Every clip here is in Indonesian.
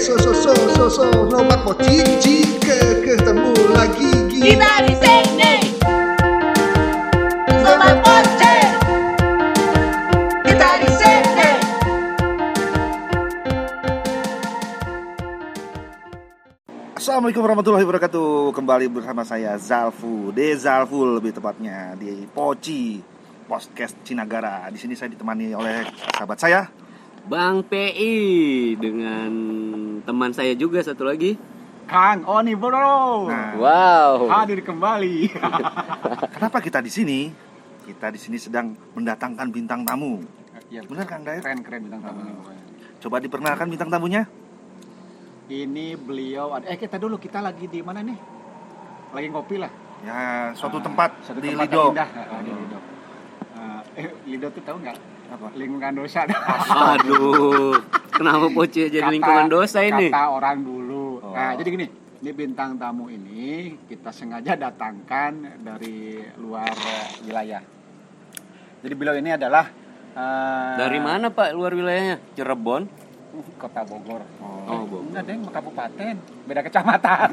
so so so so so Poci ketemu lagi Kita di sini. Sobat. Kita di sini. Assalamualaikum warahmatullahi wabarakatuh Kembali bersama saya Zalfu De Zalful lebih tepatnya Di Poci Podcast Cinagara Di sini saya ditemani oleh sahabat saya Bang PI dengan teman saya juga satu lagi. Kang Oni Bro. Nah, Wow. Hadir kembali. Kenapa kita di sini? Kita di sini sedang mendatangkan bintang tamu ya, Benar Kang Dair? keren keren bintang tamunya pokoknya. Coba diperkenalkan bintang tamunya Ini beliau ada- eh kita dulu kita lagi di mana nih? Lagi ngopi lah. Ya, suatu Ah, tempat suatu di tempat Lido indah. Ah, di Lido. Ah, eh Lido tuh tahu nggak? Apa? Lingkungan dosa. Aduh. Kenapa Poce jadi lingkungan dosa ini? Kata orang dulu. Oh. Nah, jadi gini, ini bintang tamu ini kita sengaja datangkan dari luar wilayah. Jadi beliau ini adalah eh, Dari mana Pak luar wilayahnya? Cirebon. Kota Bogor. Oh, Bogor. Enggak, Deng, kabupaten. Beda kecamatan.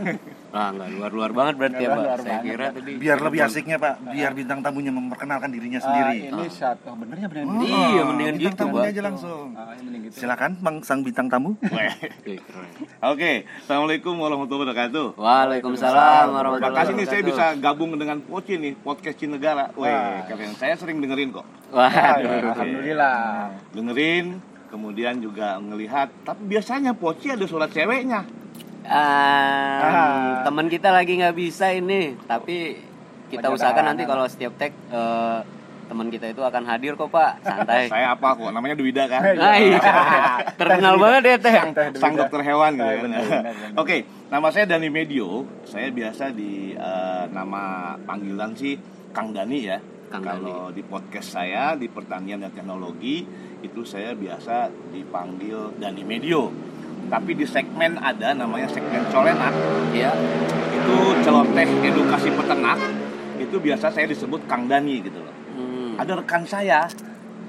Ah, enggak luar-luar banget berarti ya, Nggak Pak. luar Saya banget, kira Pak. tadi. Biar lebih asiknya Pak Biar bintang tamunya memperkenalkan dirinya Ah, sendiri ini satu, oh, bener ya bener. Oh, Iya, mendingan bintang gitu, tamunya Pak. aja langsung Ah, mending gitu. Silakan Bang sang bintang tamu Oke, keren. Oke, assalamualkum warahmatullahi wabarakatuh. Waalaikumsalam warahmatullahi Makasih nih saya bisa wabarakatuh. gabung dengan Poci nih podcast Cinegara. Wah. keren. Saya sering dengerin kok. Waduh. Alhamdulillah. Dengerin, kemudian juga ngelihat. Tapi biasanya Poci ada surat ceweknya. Ah, teman kita lagi nggak bisa ini, tapi kita usahakan nanti kalau setiap tag eh, teman kita itu akan hadir kok Pak, santai. Saya apa kok? Namanya Dwida kan? Ah, iya. Terkenal banget ya teh. Sang teh Sang Dwida. dokter hewan gitu Ah, kan. Oke, nama saya Dani Medio. Saya biasa di eh, nama panggilan sih Kang Dani ya. Kang Kalau di podcast saya di pertanian dan teknologi itu saya biasa dipanggil Dani Medio. Tapi di segmen ada namanya segmen colenak Iya. itu celoteh edukasi peternak itu biasa saya disebut Kang Dani gitu loh. Hmm. Ada rekan saya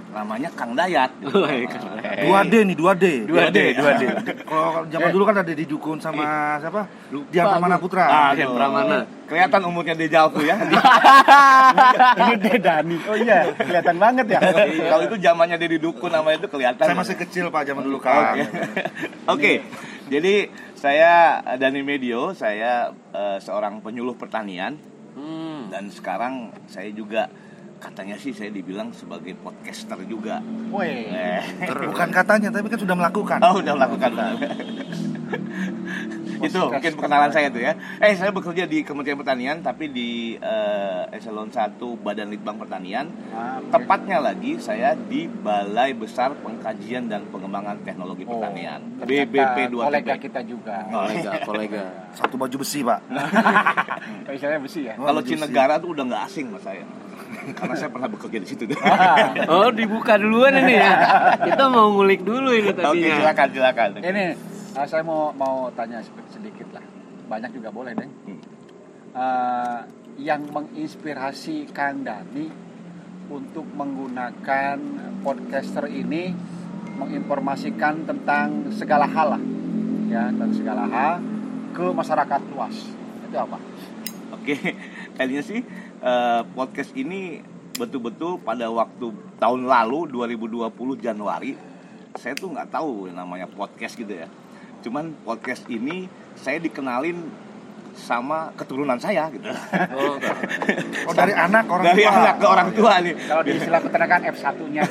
namanya Kang Dayat. gitu. Woi, keren. Dua D nih, dua D. Dua D, dua D. Kalau zaman dulu kan ada di Dukun sama siapa? Lupa Dian Pramana. Putra. Aduh. Dian Pramana. Kelihatan umurnya Dejalku ya. Ini Dedani. Oh iya, kelihatan banget ya. Kalau itu zamannya Dedi Dukun nama itu kelihatan. Saya masih kecil Pak zaman dulu kan. Oke. Oke. Jadi saya Dani Medio, saya eh, seorang penyuluh pertanian Hmm. dan sekarang saya juga katanya sih saya dibilang sebagai podcaster juga. Woi. Eh. Bukan katanya, tapi kan sudah melakukan. Oh, udah melakukan. itu mungkin perkenalan saya tuh ya. Eh, saya bekerja di Kementerian Pertanian tapi di eh, eselon 1 Badan Litbang Pertanian. Ah, oke. Tepatnya lagi saya di Balai Besar Pengkajian dan Pengembangan Teknologi Oh, Pertanian. BBP 2 Kolega kita juga. Kolega, kolega. Satu baju besi Pak. Tapi saya besi ya. Kalau. Cinegara tuh udah nggak asing mas saya. Karena saya pernah bekerja di situ. Oh, dibuka duluan ini ya. Kita mau ngulik dulu ini Oke, tadinya. silakan silakan. Ini ah, saya mau mau tanya sed- sedikit lah. Banyak juga boleh, Deng. Hmm. Ah, yang menginspirasi Kang Dani untuk menggunakan podcaster ini menginformasikan tentang segala hal lah ya tentang segala hal ke masyarakat luas itu apa? Oke, tadinya sih eh, podcast ini betul-betul pada waktu tahun lalu 2020 Januari saya tuh nggak tahu namanya podcast gitu ya. Cuman podcast ini saya dikenalin sama keturunan saya gitu. Oh. Oh, dari anak orang Dari tua. anak ke orang tua nih. Kalau di istilah peternakan F1-nya.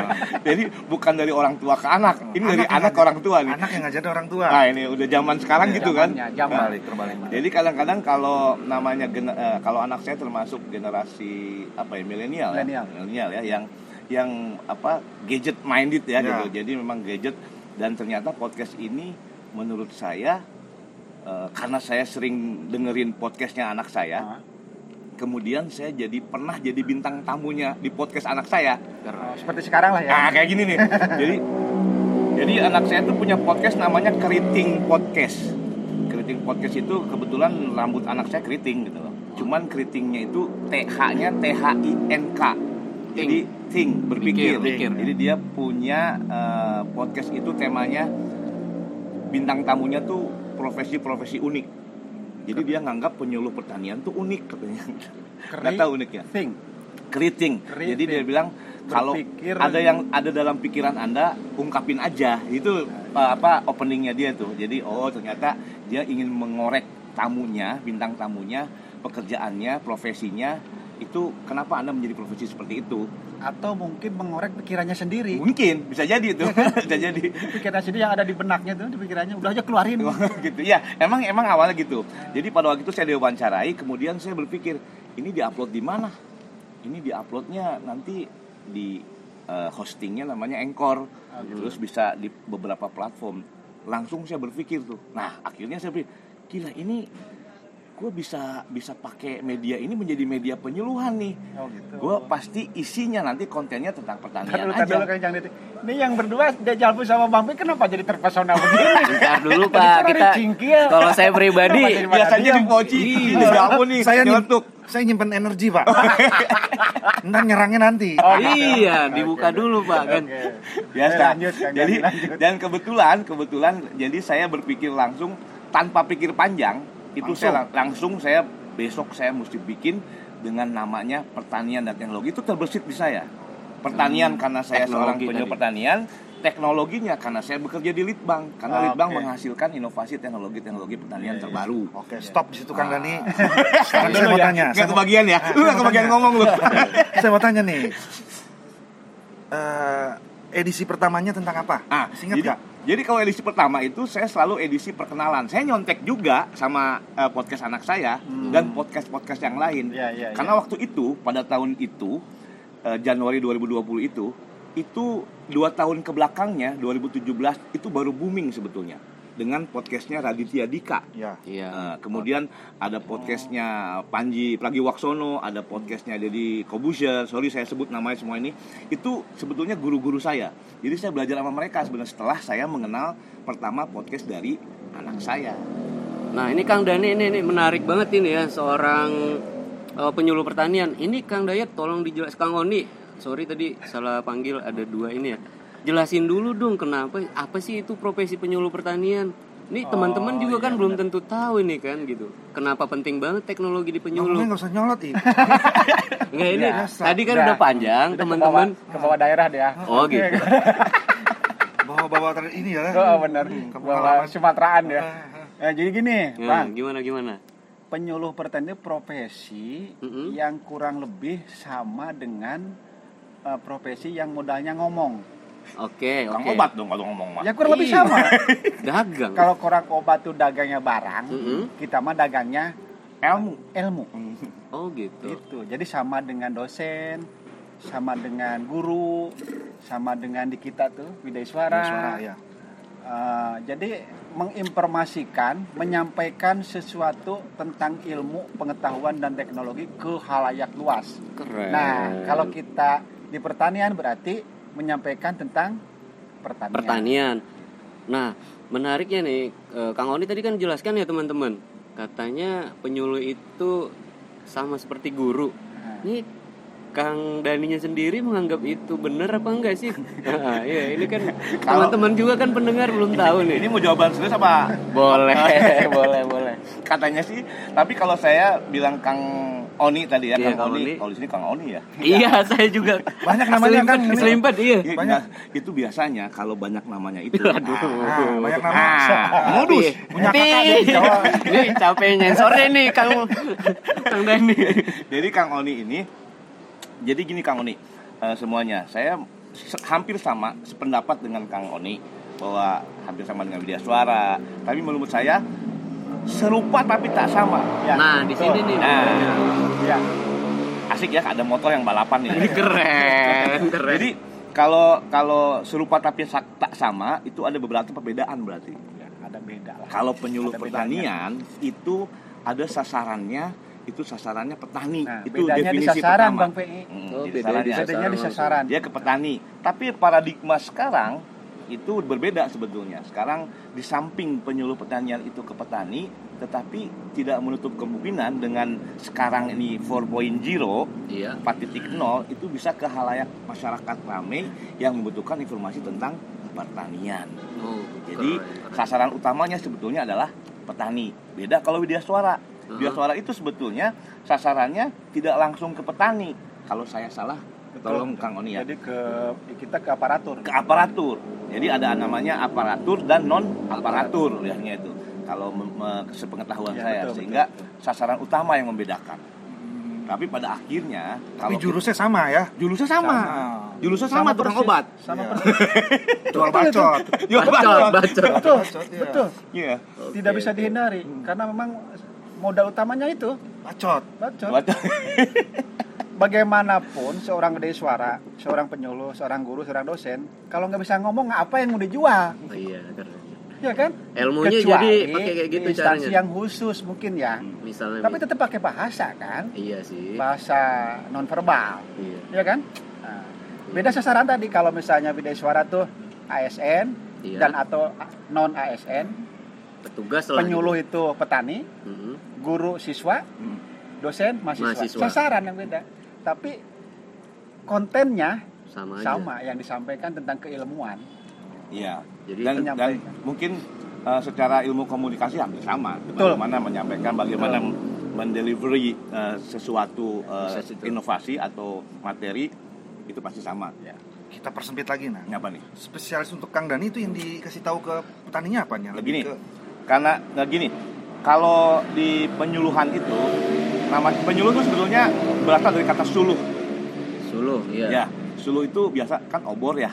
Jadi bukan dari orang tua ke anak, ini dari yang anak ke orang tua nih. Anak yang ngajarin orang tua. Nah ini udah zaman sekarang gitu kan. Zaman. Terbalik, terbalik. Jadi kadang-kadang kalau namanya eh, kalau anak saya termasuk generasi apa ya milenial ya, Milenial. milenial ya yang yang apa gadget minded ya, Ya. gitu. Jadi memang gadget dan ternyata podcast ini menurut saya eh, karena saya sering dengerin podcastnya anak saya, Ah. kemudian saya jadi pernah jadi bintang tamunya di podcast anak saya. Oh, seperti sekarang lah ya. Nah kayak gini nih. jadi jadi anak saya tuh punya podcast namanya Keriting Podcast. Keriting Podcast itu kebetulan rambut anak saya keriting gitu loh. Cuman keritingnya itu TH-nya T H I N K. Jadi think berpikir. Mikir, mikir. Jadi dia punya eh, podcast itu temanya bintang tamunya tuh profesi-profesi unik. Jadi dia nganggap penyuluh pertanian tuh unik katanya. Nggak tahu uniknya. Think. Keriting. Keriting. Jadi dia bilang kalau Berpikir- ada yang ada dalam pikiran Anda, ungkapin aja. Itu uh, apa openingnya dia tuh. Jadi oh ternyata dia ingin mengorek tamunya, bintang tamunya, pekerjaannya, profesinya. Itu kenapa Anda menjadi profesi seperti itu? Atau mungkin mengorek pikirannya sendiri. Mungkin bisa jadi itu. bisa jadi. Pikirannya sendiri yang ada di benaknya tuh, di pikirannya udah aja keluarin. gitu. Ya emang emang awalnya gitu. Jadi pada waktu itu saya diwawancarai kemudian saya berpikir ini diupload di mana? Ini diuploadnya nanti di eh, hostingnya namanya Anchor. Terus bisa di beberapa platform. Langsung saya berpikir tuh. Nah akhirnya saya berpikir gila ini gue bisa bisa pakai media ini menjadi media penyuluhan nih Oh gitu. gue pasti isinya nanti kontennya tentang pertanian dulu, ntar aja dulu Diti. Ini yang berdua dia Jalpu sama Bang Pi kenapa jadi terpesona begini? Bentar dulu Pak, kita kalau saya pribadi biasanya di poci di kamu nih saya nyeletuk. saya nyimpen energi pak ntar nyerangnya nanti iya dibuka dulu Pak kan. Biasa. Lanjut, jadi lanjut. dan kebetulan kebetulan jadi saya berpikir langsung tanpa pikir panjang itu Langsung. saya lang- langsung saya besok saya mesti bikin dengan namanya pertanian dan teknologi itu terbersit di saya. Pertanian karena saya seorang teknologi penyuluh tadi. pertanian, teknologinya karena saya bekerja di Litbang karena Oke. Litbang menghasilkan inovasi teknologi-teknologi pertanian terbaru. oke stop di situ kang Ah. Dani sekarang saya mau tanya Nggak kebagian ya? Lu nggak kebagian ngomong lu. saya mau tanya nih Eh, edisi pertamanya tentang apa Ah, ingat nggak jadi kalau edisi pertama itu saya selalu edisi perkenalan. Saya nyontek juga sama eh, podcast anak saya dan podcast-podcast yang lain. Iya, iya, Karena waktu itu pada tahun itu eh, Januari 2020 itu itu dua tahun ke belakangnya 2017 itu baru booming sebetulnya dengan podcastnya Raditya Dika. ya Iya. Eh, kemudian ada podcastnya Panji Pragiwaksono, ada podcastnya Deddy Kobusher, sorry saya sebut namanya semua ini. Itu sebetulnya guru-guru saya. Jadi saya belajar sama mereka sebenarnya setelah saya mengenal pertama podcast dari anak saya. Nah ini Kang Dani ini, ini menarik banget ini ya seorang eh, penyuluh pertanian. Ini Kang Dayat tolong dijelas Kang Oni. Sorry tadi salah panggil ada dua ini ya. Jelasin dulu dong kenapa apa sih itu profesi penyuluh pertanian? Ini teman-teman juga kan belum tentu tahu ini kan gitu. Kenapa penting banget teknologi di penyuluh? ngomongnya nggak usah nyolot ih Enggak ini Biasa. tadi kan Udah. udah panjang teman-teman. ke bawah, daerah dia. Oh gitu. bawa-bawa ini ya Oh benar. ke Bawa Sumateraan ya. Ah, Ya, jadi gini, Nah, Bang. gimana gimana? Penyuluh pertanian itu profesi Mm-mm. yang kurang lebih sama dengan eh, profesi yang modalnya ngomong. Oke, Kang oke. obat dong kalau ngomong mah. Ya kurang lebih Iya. sama. Dagang. Kalau orang obat tuh dagangnya barang, Mm-mm. kita mah dagangnya Ilmu. ilmu. Oh gitu. Gitu. Jadi sama dengan dosen, sama dengan guru, sama dengan di kita tuh Widai Suara. suara ya Eh, jadi menginformasikan, menyampaikan sesuatu tentang ilmu, pengetahuan dan teknologi ke halayak luas. Keren. Nah, kalau kita di pertanian berarti menyampaikan tentang pertanian. pertanian. Nah, menariknya nih, eh, Kang Oni tadi kan jelaskan ya teman-teman, katanya penyuluh itu sama seperti guru. Nah, Ini Kang Daninya sendiri menganggap itu benar apa enggak sih? Nah, iya, ini kan teman-teman juga kan pendengar belum tahu nih. Ini mau jawaban serius apa Boleh, boleh, boleh. katanya sih? Tapi kalau saya bilang Kang Oni tadi ya, Iya, Kang Kang Oni. Oni. Kalau di sini Kang Oni ya. Iya, saya juga Banyak namanya kan, Selimpet, iya. Iya, Banyak. nah, itu biasanya kalau banyak namanya itu. Aduh. Ah, banyak nama Ah, modus. Punya kakak di Jawa. Ini capek nyensornya nih Kang Kang Dani. Jadi Kang Oni ini, jadi gini Kang Oni, eh, semuanya saya hampir sama sependapat dengan Kang Oni bahwa hampir sama dengan Widya Suara. Tapi menurut saya serupa tapi tak sama. ya, Nah, di sini nih. Nah. Ya. Asik ya, ada motor yang balapan Ini nih. keren, keren. Jadi kalau kalau serupa tapi tak sama itu ada beberapa perbedaan berarti. Ya, ada beda lah. Kalau penyuluh Ada pertanian itu ada sasarannya, itu sasarannya petani. Nah, itu bedanya di definisi sasaran pertama. Bang PI. Mm, Oh, di sasarannya. di Bedanya di sasaran. Dia ke petani. Tapi paradigma sekarang itu berbeda sebetulnya. Sekarang di samping penyuluh pertanian itu ke petani, tetapi tidak menutup kemungkinan dengan sekarang ini 4.0 Iya. 4.0 itu bisa ke halayak masyarakat ramai yang membutuhkan informasi tentang pertanian. Oh, Jadi keren, sasaran utamanya sebetulnya adalah petani. Beda kalau Widya Suara. Widya Suara itu sebetulnya sasarannya tidak langsung ke petani. Kalau saya salah, tolong Kang Oni ya. Jadi ke kita ke aparatur. Ke aparatur. Jadi ada namanya aparatur dan non aparatur ya itu. Kalau sepengetahuan Ya, saya betul, sehingga sasaran utama yang membedakan. Tapi pada akhirnya Tapi kalau jurusnya sama ya. julusnya sama. Julusnya sama, tukang persis. obat. Sama Iya. persis. Jual bacot. Jual Bacot, obat. bacot. Betul, Bacot, iya. betul. Iya. Tidak bisa dihindari karena memang modal utamanya itu Bacot. bacot. Bacot. Bagaimanapun seorang gede suara, seorang penyuluh, seorang guru, seorang dosen, kalau nggak bisa ngomong apa yang mau dijual, Oh, iya, keren. ya kan? Ilmunya Kecuali jadi pakai kayak gitu caranya. yang khusus mungkin ya. Misalnya Tapi tetap pakai bahasa kan, Iya sih. bahasa nonverbal, Iya. ya kan? Nah, beda sasaran tadi kalau misalnya beda suara tuh ASN Iya. dan atau non ASN, Petugas lah. penyuluh itu petani, Mhm. guru siswa, Hmm. dosen mahasiswa. Mahasiswa. Sasaran yang beda. Tapi kontennya Sama, aja. sama yang disampaikan tentang keilmuan. Iya. Jadi dan, dan menyampaikan. mungkin uh, secara ilmu komunikasi hampir sama. Betul. Bagaimana menyampaikan, bagaimana mendelivery uh, sesuatu uh, inovasi atau materi itu pasti sama. Kita persempit lagi nah. Apa nih? Spesialis untuk Kang Dani itu yang dikasih tahu ke petaninya apanya? Nah, gini. ke Karena nah gini, kalau di penyuluhan itu nama penyuluh itu sebetulnya berasal dari kata suluh. Suluh, iya. Ya, suluh itu biasa kan obor ya.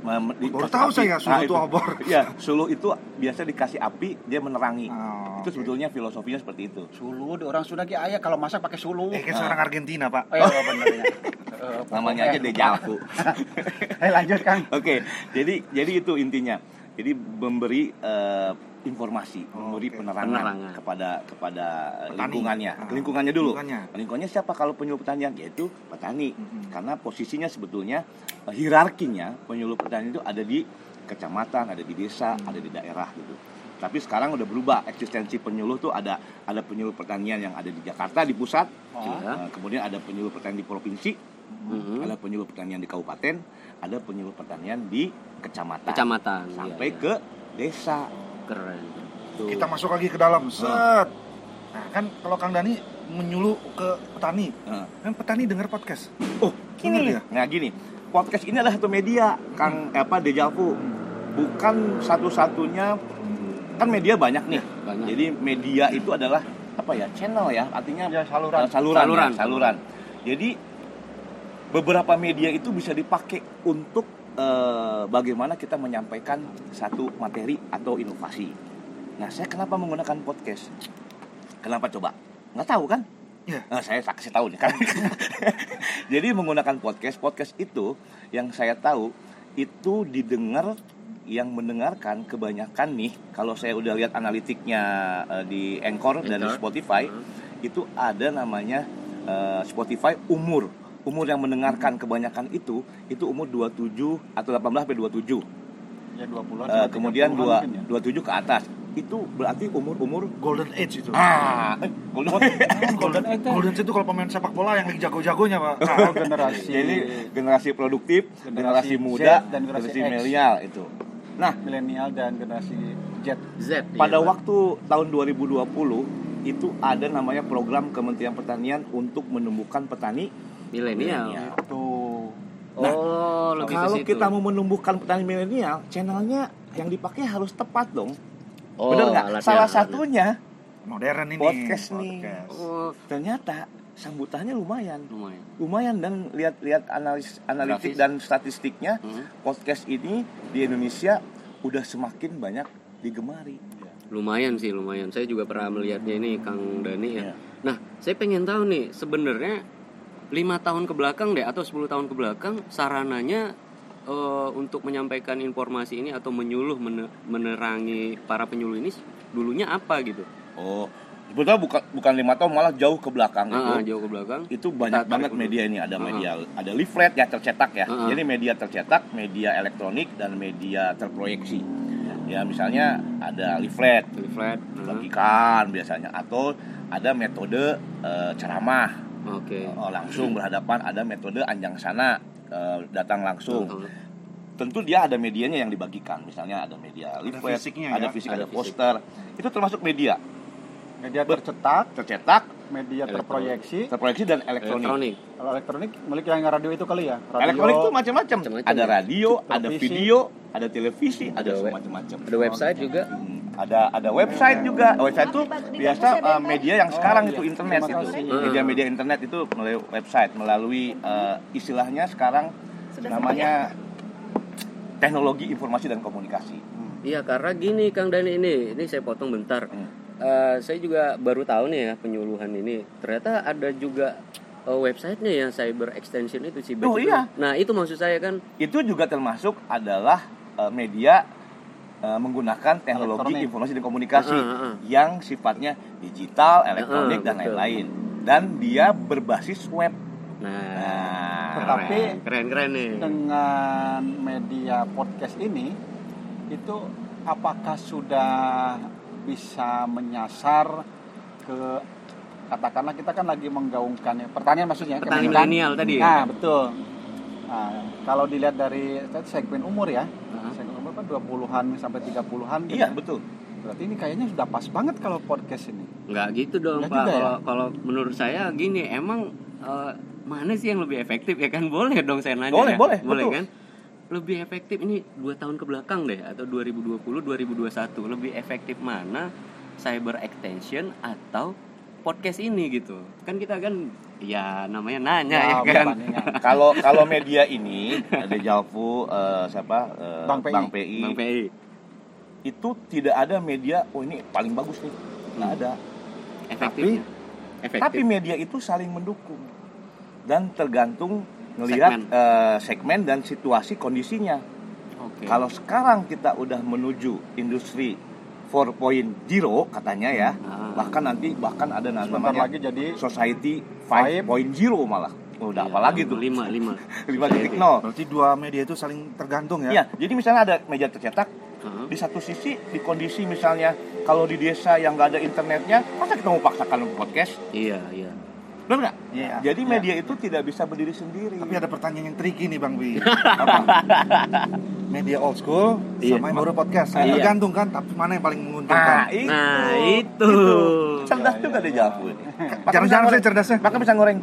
Mem- di- Baru kasih tahu api. saya, suluh itu obor. Iya, suluh itu biasa dikasih api dia menerangi. Oh, itu sebetulnya filosofinya seperti itu. Sulu di orang Sunda ki ayah kalau masak pakai sulu. Eh, kayak seorang Argentina, Pak. Oh, iya, bener ya. Eh, Namanya aja pokoknya- Dejalku. Eh lanjut Kang. Oke, jadi jadi itu intinya. Jadi memberi eh, informasi, Oh, memberi oke. penerangan, Penerangan. kepada kepada eh, Petani. lingkungannya. Ah, lingkungannya dulu. lingkungannya. Lingkungannya siapa kalau penyuluh pertanian? Yaitu petani. Mhm. Karena posisinya sebetulnya eh, hierarkinya penyuluh pertanian itu ada di kecamatan, ada di desa, Hmm. ada di daerah gitu. Tapi sekarang udah berubah eksistensi penyuluh tuh ada ada penyuluh pertanian yang ada di Jakarta di pusat, Iya. eh, kemudian ada penyuluh pertanian di provinsi, Mhm. ada penyuluh pertanian di kabupaten, ada penyuluh pertanian di kecamatan, Kecamatan. sampai iya, ke desa. Keren. Tuh. Kita masuk lagi ke dalam. Set. Nah, kan kalau Kang Dani menyuluh ke petani, Nah, kan petani dengar podcast. oh, gini. dia? Nah, gini. Podcast ini adalah satu media, Kang apa Dejavu. Bukan satu-satunya kan media banyak nih. Banyak. Jadi media itu adalah apa ya? Channel ya, artinya Ya saluran. Uh, saluran, Saluran. ya, saluran. Jadi beberapa media itu bisa dipakai untuk eh, bagaimana kita menyampaikan satu materi atau inovasi. Nah, saya kenapa menggunakan podcast? Kenapa coba? Nggak tahu kan? Iya. Nah, saya tak kasih tahu nih kan. Jadi menggunakan podcast, podcast itu yang saya tahu itu didengar yang mendengarkan kebanyakan nih kalau saya udah lihat analitiknya eh, di Anchor dan di. Spotify itu ada namanya eh, Spotify umur umur yang mendengarkan kebanyakan itu itu umur 27 atau 18 sampai 27 Ya 20 Eh, kemudian dua, 27 ke atas itu berarti umur-umur Golden Age itu. ah eh, golden- Golden Age. Golden Age itu kalau pemain sepak bola yang lagi jago-jagonya, Pak. Oh, generasi. Jadi generasi produktif, generasi, Generasi muda, Z dan generasi generasi milenial itu. Nah, milenial dan generasi Z. Z. iya, pada Pak. waktu tahun 2020 itu ada namanya program Kementerian Pertanian untuk menumbuhkan petani milenial. Itu Nah, Oh, lebih ke Kalau situ. kita mau menumbuhkan petani milenial, channelnya yang dipakai harus tepat dong. oh, Bener nggak? Salah alatnya. satunya Modern ini. Podcast nih. Oh, ternyata sambutannya lumayan. lumayan. Lumayan dan lihat-lihat analis analitik Grafis. dan statistiknya Hmm. podcast ini di Indonesia udah semakin banyak digemari. Lumayan sih, lumayan. Saya juga pernah melihatnya ini Kang Dani ya. Iya. Nah, saya pengen tahu nih sebenarnya lima tahun ke belakang deh atau 10 tahun ke belakang sarananya eh, untuk menyampaikan informasi ini atau menyuluh mene- menerangi para penyuluh ini dulunya apa gitu? Oh, Sebetulnya bukan bukan lima tahun malah jauh ke belakang ah, itu. jauh ke belakang. Itu banyak Kita banget media ini. Ada Ah, media, ada leaflet ya tercetak ya. Ah. Jadi media tercetak, media elektronik dan media terproyeksi. Ya misalnya ada leaflet Leaflet. bagikan biasanya atau ada metode eh, ceramah Oke. eh, langsung berhadapan, ada metode anjang sana eh, datang langsung. Tentu dia ada medianya yang dibagikan misalnya ada media leaflet fisiknya ada ya? fisik Ada ada fisik. poster itu termasuk media Media tercetak, tercetak media Elektronik. terproyeksi. terproyeksi dan elektronik, Elektronik. Kalau elektronik milik yang radio itu kali ya. Radio, elektronik itu macam-macam ada ya. radio ada video ada televisi ada, Ada web- semacam-macam Ada website juga. Hmm, ada ada website juga website itu biasa uh, media yang sekarang Oh, itu internet itu media-media internet itu melalui website melalui uh, istilahnya sekarang namanya teknologi informasi dan komunikasi Iya karena gini Kang Dani ini, ini saya potong bentar. Hmm. Eh, saya juga baru tahu nih ya penyuluhan ini. Ternyata ada juga eh, websitenya yang cyber extension itu sih. Oh, iya. Nah itu maksud saya kan. itu juga termasuk adalah uh, media uh, menggunakan teknologi Elektronik. informasi dan komunikasi Ah, ah, ah. yang sifatnya digital, elektronik Ah, dan lain-lain. Dan dia berbasis web. Nah, Nah, Tetapi keren keren nih. dengan media podcast ini itu apakah sudah bisa menyasar ke katakanlah kita kan lagi menggaungkan ya pertanian maksudnya Petani Kementan. milenial tadi ya? Nah, betul. Nah, kalau dilihat dari segmen umur ya, Heeh. segmen kan 20-an sampai 30-an gitu Iya, ya. betul. Berarti ini kayaknya sudah pas banget kalau podcast ini. Nggak gitu dong Nggak Pak. ya? Kalau kalau menurut saya gini, emang eh, mana sih yang lebih efektif ya kan? Boleh dong saya nanya. Boleh, ya? boleh, boleh betul. kan? Lebih efektif ini dua tahun ke belakang deh atau 2020 2021 lebih efektif mana cyber extension atau podcast ini gitu kan kita kan ya namanya nanya ya, kan perbandingan. Kalau kalau media ini ada Jalfu uh, siapa uh, Bang PI. PI, Bang PI itu tidak ada media oh ini paling bagus nih. Nggak Hmm. ada. efektif efektif Tapi media itu saling mendukung dan tergantung ngelihat Segmen. eh, segmen dan situasi kondisinya. oke Kalau sekarang kita udah menuju industri 4.0 katanya ya, Ah. bahkan nanti bahkan ada Sebentar namanya lagi jadi society 5.0 malah. Udah apa lagi tuh? lima lima 5.0. Berarti dua media itu saling tergantung ya? Iya, jadi misalnya ada media tercetak di satu sisi di kondisi misalnya kalau di desa yang nggak ada internetnya, masa kita mau paksakan podcast? iya iya Benar nggak? Iya. Jadi Iya. media itu tidak bisa berdiri sendiri. Tapi ada pertanyaan yang tricky nih Bang Wi. Media old school Iya. sama yang baru podcast. Iya. Tergantung kan, tapi mana yang paling Nah, menguntungkan? itu. Nah, itu. Cerdas Iya, juga iya, deh iya. Jafu ini. Jarang-jarang saya cerdasnya. Makan pisang goreng.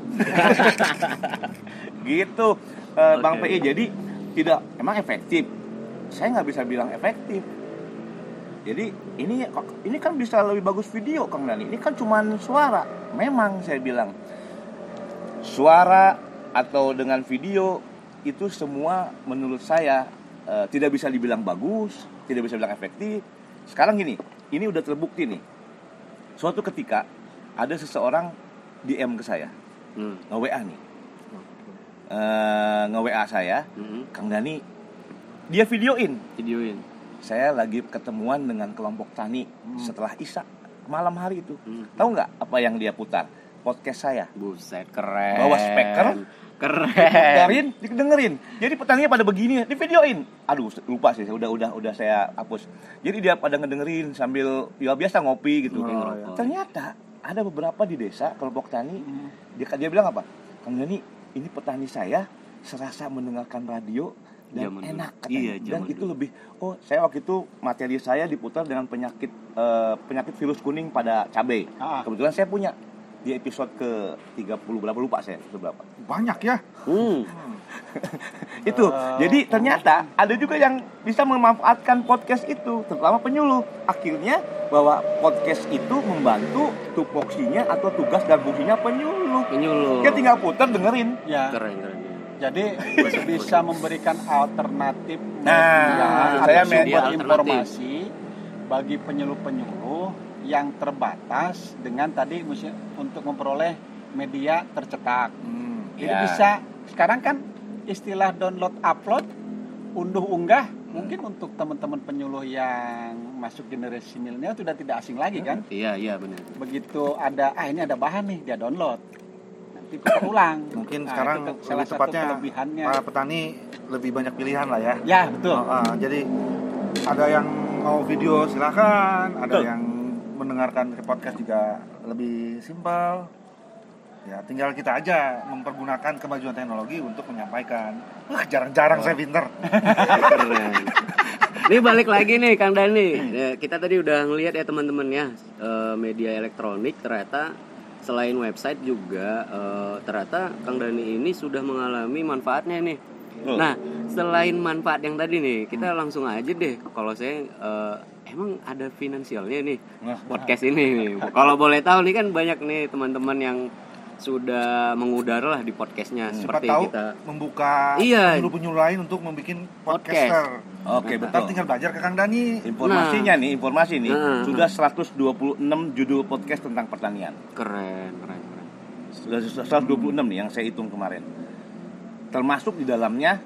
gitu, eh, Bang. PI. Jadi tidak emang efektif. Saya nggak bisa bilang efektif. Jadi ini ini kan bisa lebih bagus video Kang Dani. Ini kan cuman suara. Memang saya bilang suara atau dengan video itu semua menurut saya eh, tidak bisa dibilang bagus, tidak bisa dibilang efektif. Sekarang gini, ini udah terbukti nih. Suatu ketika ada seseorang DM ke saya, Hmm. nge-WA nih. Eh, nge-WA saya, Hmm. Kang Dani, dia videoin. videoin Saya lagi ketemuan dengan kelompok tani setelah Isa malam hari itu. Hmm. Tahu nggak apa yang dia putar? Podcast saya. buset keren Bawa speaker, keren dengerin, didengerin. Jadi petaninya pada begini, di videoin. Aduh, lupa sih, udah udah udah saya hapus. Jadi dia pada ngedengerin sambil ya biasa ngopi gitu. Ngopi, ngerokok. Ternyata ada beberapa di desa kelompok tani, dia dia bilang apa? Kang Dani, ini petani saya serasa mendengarkan radio dan dulu. enak katanya. Iya, dan itu dulu. lebih oh saya waktu itu materi saya diputar dengan penyakit eh, penyakit virus kuning pada cabai. Ah. Kebetulan saya punya di episode ke 30 berapa lupa saya episode berapa. Banyak ya. Hmm. itu. Eh, jadi ternyata ada juga yang bisa memanfaatkan podcast itu terutama penyuluh. Akhirnya bahwa podcast itu membantu tupoksinya atau tugas dan fungsinya penyuluh. Penyuluh. Dia tinggal putar dengerin. Ya. Keren keren. Jadi bisa memberikan alternatif Nah, media saya sumber informasi bagi penyuluh-penyuluh yang terbatas dengan tadi untuk memperoleh media tercetak. Jadi Ya. bisa sekarang kan istilah download upload unduh unggah mungkin untuk teman-teman penyuluh yang masuk generasi milenial sudah tidak asing lagi kan. Iya, iya benar. Begitu ada ah ini ada bahan nih dia download. Nanti putar ulang. Mungkin Nah, sekarang salah satu kelebihannya. para petani lebih banyak pilihan lah ya. Ya betul. Oh, ah, jadi ada yang mau video silakan, ada Betul. yang mendengarkan podcast juga lebih simpel. Ya, tinggal kita aja mempergunakan kemajuan teknologi untuk menyampaikan. Wah, jarang-jarang saya pinter. Ini balik lagi nih Kang Dani. Ya, kita tadi udah ngelihat ya teman-teman ya eh, media elektronik ternyata selain website juga eh, ternyata Kang Dani ini sudah mengalami manfaatnya nih. Betul. Nah, selain manfaat yang tadi nih, kita langsung aja deh kalau saya eh, emang ada finansialnya nih Nah, podcast ini nih. Kalau boleh tahu nih kan banyak nih teman-teman yang sudah mengudara lah di podcastnya Siapa seperti tahu kita membuka Iya. penyuluh-penyuluh lain untuk membuat podcaster. Oke, Ntar betul. tinggal belajar ke Kang Dani. Informasinya nih, informasi nih, Nah. sudah 126 judul podcast tentang pertanian. keren, keren, keren. Sudah 126 nih yang saya hitung kemarin. Termasuk di dalamnya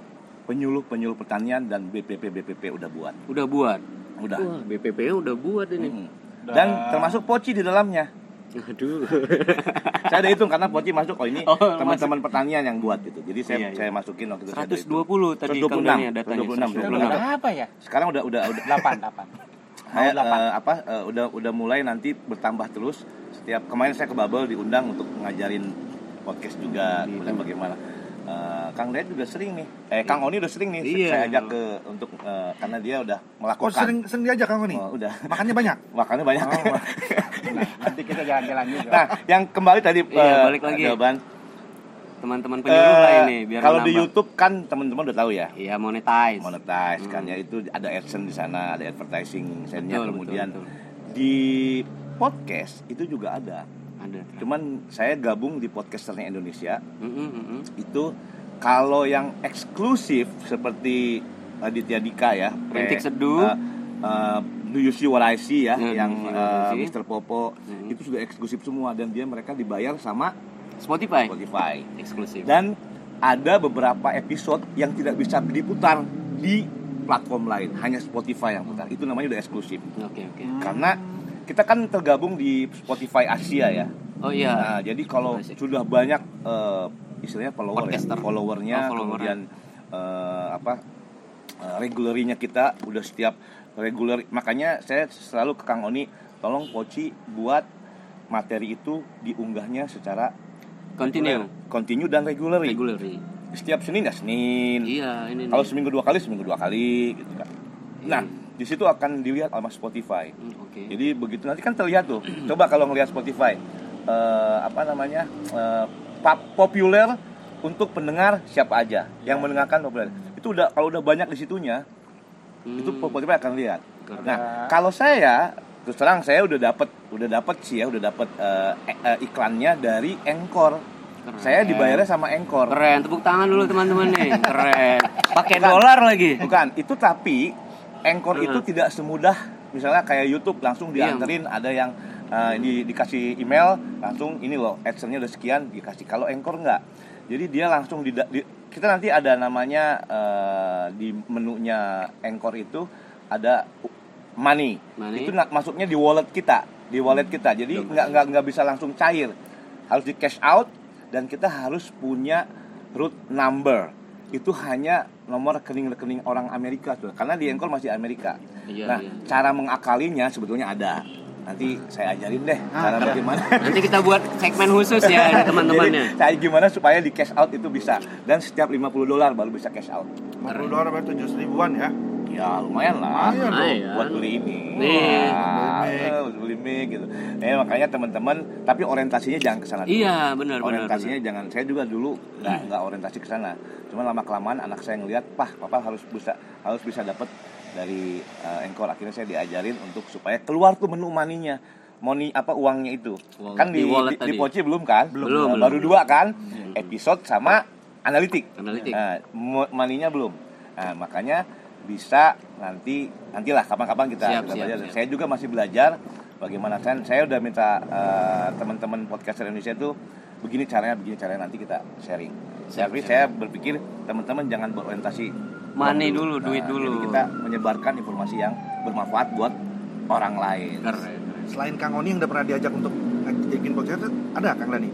penyuluh-penyuluh pertanian dan BPP BPP udah buat. Udah buat. Udah. Wah, BPP udah buat ini. Mm. Dan termasuk Poci di dalamnya. Aduh. saya udah hitung karena Poci masuk oh ini Oh, teman-teman pertanian yang buat gitu. Jadi saya Iya, iya. saya masukin waktu itu saya udah hitung. 120 tadi Kang 126, Dani datanya. 126, 126. Udah apa ya? Sekarang udah udah udah 8 8. saya eh, apa eh, udah udah mulai nanti bertambah terus setiap kemarin saya ke Babel diundang untuk ngajarin podcast juga Gitu. bagaimana Eh, Kang Dayat juga sering nih eh Kang Oni udah sering nih Iya. saya ajak ke untuk eh, karena dia udah Oh, melakukan sering sering diajak Kang Dani. Oh, udah Makannya banyak. makannya banyak Oh. Nah, nanti kita jalan-jalan juga. nah yang kembali tadi Iya, eh, balik lagi. jawaban Teman-teman penyuluh lah Eh, ini biar kalau di. YouTube kan teman-teman udah tahu ya Iya, monetize. monetize kan Hmm. ya itu ada adsense di sana ada advertising Betul, sennya betul, kemudian betul. di podcast itu juga ada Ada. Cuman saya gabung di podcasternya Indonesia Mm-mm, mm-mm. itu kalau yang eksklusif seperti Aditya Dika ya, Rintik pre- Seduh. eh, eh, Do You See What I See ya, Ya, yang eh, See. Mr. Popo Hmm. itu sudah eksklusif semua dan dia mereka dibayar sama Spotify. Spotify Eksklusif. dan ada beberapa episode yang tidak bisa diputar di platform lain, hanya Spotify yang putar. Itu namanya udah eksklusif. Oke, oke. Karena kita kan tergabung di Spotify Asia ya. Oh iya. Nah, jadi kalau Asik. sudah banyak eh, istilahnya follower ya, followernya, Oh, follower. kemudian eh, apa eh, regulerinya kita udah setiap reguler, makanya saya selalu ke Kang Oni, tolong Poci buat materi itu diunggahnya secara Continue. reguler. continue dan regular. Setiap Senin ya Senin. Iya, ini Kalau seminggu dua kali seminggu dua kali gitu kan. Nah, di situ akan dilihat sama Spotify. Hmm, Oke. Jadi begitu nanti kan terlihat tuh. Coba kalau ngelihat Spotify, eh, apa namanya pop- populer untuk pendengar siapa aja yang mendengarkan populer. Itu udah kalau udah banyak di situnya, Hmm. itu Spotify akan lihat. Keren. Nah, kalau saya terus terang saya udah dapat udah dapat sih ya udah dapat eh, eh, iklannya dari Anchor. Keren. Saya dibayarnya sama Anchor. Keren, tepuk tangan dulu teman-teman nih. Keren. Pakai dolar lagi. Bukan, itu tapi Heeh. itu tidak semudah misalnya kayak YouTube langsung Iya. dianterin ada yang uh, di, dikasih email langsung ini loh adsense-nya udah sekian dikasih kalau Anchor enggak. Jadi dia langsung di, di- kita nanti ada namanya uh, di menunya Anchor itu ada money. Money. Itu masuknya di wallet kita, di wallet kita. Jadi Udah nggak nggak nggak bisa langsung cair. Harus di cash out dan kita harus punya root number. Itu hanya nomor rekening-rekening orang Amerika tuh. Karena di Anchor masih Amerika. Iya, nah, iya. cara mengakalinya sebetulnya ada. Nanti saya ajarin deh cara ada. bagaimana. Nanti kita buat segmen khusus ya teman-temannya. Kayak gimana supaya di cash out itu bisa dan setiap 50 dolar baru bisa cash out. 50 dolar berarti 7 ribuan ya. Ya lumayan lah Lumayan dong. Lumayan. buat beli ini. Nih. Eh, buat beli mic gitu. Eh makanya teman-teman, tapi orientasinya jangan ke sana. dulu. Iya, benar benar. Orientasinya benar. jangan. Saya juga dulu nggak nggak orientasi ke sana. Cuma lama kelamaan anak saya ngelihat, pah, papa harus bisa harus bisa dapat dari eh, Anchor. Akhirnya saya diajarin untuk supaya keluar tuh menu maninya. Money apa uangnya itu Wallet. kan Di di, di, di. Poci belum kan Belum, belum. baru dua kan episode sama analitik Analitik. Nah, maninya belum. Nah, makanya bisa nanti nantilah kapan-kapan kita, Siap, kita siap, belajar. siap. Saya juga masih belajar bagaimana kan saya udah minta eh, teman-teman podcaster Indonesia itu begini caranya, begini caranya nanti kita sharing. Siap, Tapi siap. saya berpikir teman-teman jangan berorientasi Money uang dulu, duit dulu. Jadi kita menyebarkan informasi yang bermanfaat buat orang lain. Keren. Selain Kang Oni yang udah pernah diajak untuk bikin podcast ada Kang Dani?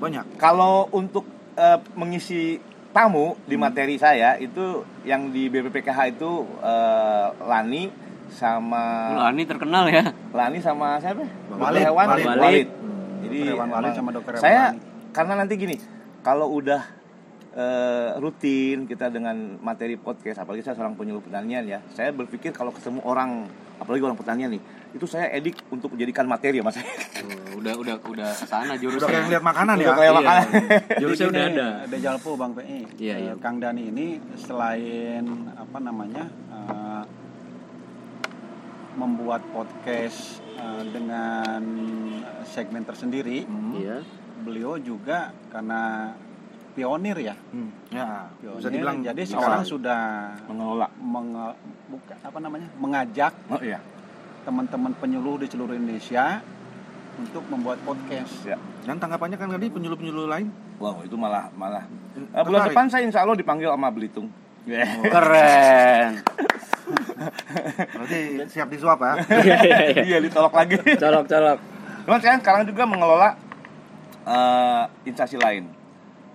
Banyak. Kalau untuk eh, mengisi tamu di materi saya itu yang di BPPKH itu eh, Lani sama Lani terkenal ya. Lani sama siapa? Walid, Hewan, Walid. Walid. Jadi Dokter Hewan Walid sama Dokter Hewan Saya Walid. karena nanti gini, kalau udah eh, rutin kita dengan materi podcast, apalagi saya seorang penyuluh pertanian ya, saya berpikir kalau ketemu orang, apalagi orang pertanian nih, itu saya edik untuk menjadikan materi ya mas. Oh, udah udah udah ke sana Udah jurusan. kayak lihat makanan ya. Udah kayak Iya. makanan. Jurusnya Jadi udah ada. Ada Jalpo Bang PI. Iya, Eh, iya. Kang Dani ini selain apa namanya eh, membuat podcast eh, dengan segmen tersendiri, Iya. beliau juga karena pionir ya. Hmm, Ya, Pionir, bisa dibilang jadi bisa. sekarang sudah Mengelola. menge- buka- apa namanya mengajak Oh iya. teman-teman penyuluh di seluruh Indonesia untuk membuat podcast. Ya. Dan tanggapannya kan tadi penyuluh-penyuluh lain Wow, itu malah malah Eh, bulan depan saya insya Allah dipanggil sama Belitung. Keren. berarti siap disuap ya. Iya iya iya. Iya, ditolak lagi. Colok colok. Cuman saya sekarang juga mengelola eh, instansi lain.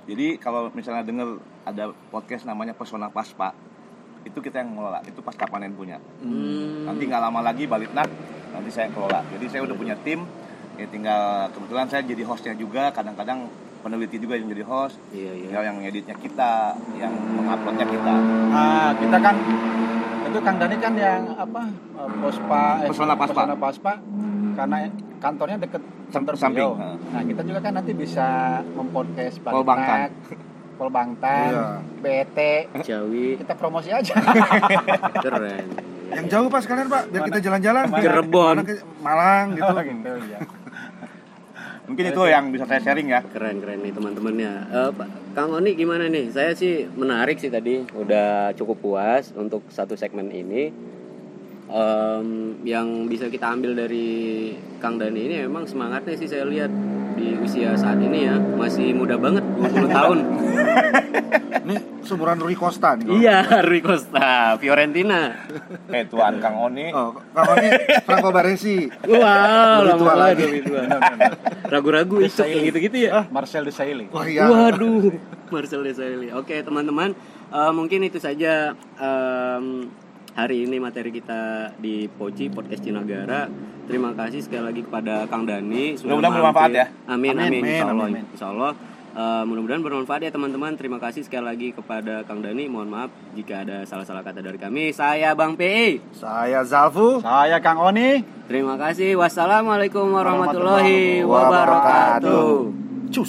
Jadi kalau misalnya dengar ada podcast namanya Pesona Paspa, itu kita yang mengelola. Itu pasca panen punya. Hmm. Nanti nggak lama lagi balik nak, nanti saya yang kelola. Jadi saya udah punya tim. Ya tinggal kebetulan saya jadi hostnya juga. Kadang-kadang peneliti juga yang jadi host. Iya iya. Tinggal yang editnya kita, yang menguploadnya kita. Nah, kita kan itu Kang Dani kan yang apa eh, Pospa eh, Pesona Paspa. Pesona Paspa karena kantornya deket kantor Samping, beliau. Nah, kita juga kan nanti bisa mempodcast Pol Bangtan. Pol Bangtan, Iya. BT, Jawi kita promosi aja. keren. Yang jauh Pak sekalian Pak, biar kita jalan-jalan. Cirebon. Ke- Malang gitu. gitu ya. Mungkin itu yang bisa saya sharing ya. Keren keren nih teman-temannya. Pak Kang Oni gimana nih? Saya sih menarik sih tadi, udah cukup puas untuk satu segmen ini. Em, yang bisa kita ambil dari Kang Dani ini memang semangatnya sih saya lihat di usia saat ini ya masih muda banget 20 tahun. Ini sumuran Rui Costa nih. kalau- iya, Rui Costa, Fiorentina. Eh tuan Kang Oni. Oh, Kang Oni Franco Baresi. Wow, Lebih lama tua lagi. Ragu-ragu itu kayak gitu-gitu ya. Marcel Desailly. Wah iya. Waduh, Marcel Desailly. Oke teman-teman, eh, mungkin itu saja em, hari ini materi kita di Poci Podcast Cinagara. Terima kasih sekali lagi kepada Kang Dani. sudah Mudah-mudahan bermanfaat ya. Amin, Amin, amin, amin, insya Allah. amin. Insya Allah. Eh, mudah-mudahan bermanfaat ya teman-teman. Terima kasih sekali lagi kepada Kang Dani. Mohon maaf jika ada salah-salah kata dari kami. Saya Bang PI. Saya Zalfu. Saya Kang Oni. Terima kasih. Wassalamualaikum warahmatullahi Warahmatullahi wabarakatuh. wabarakatuh.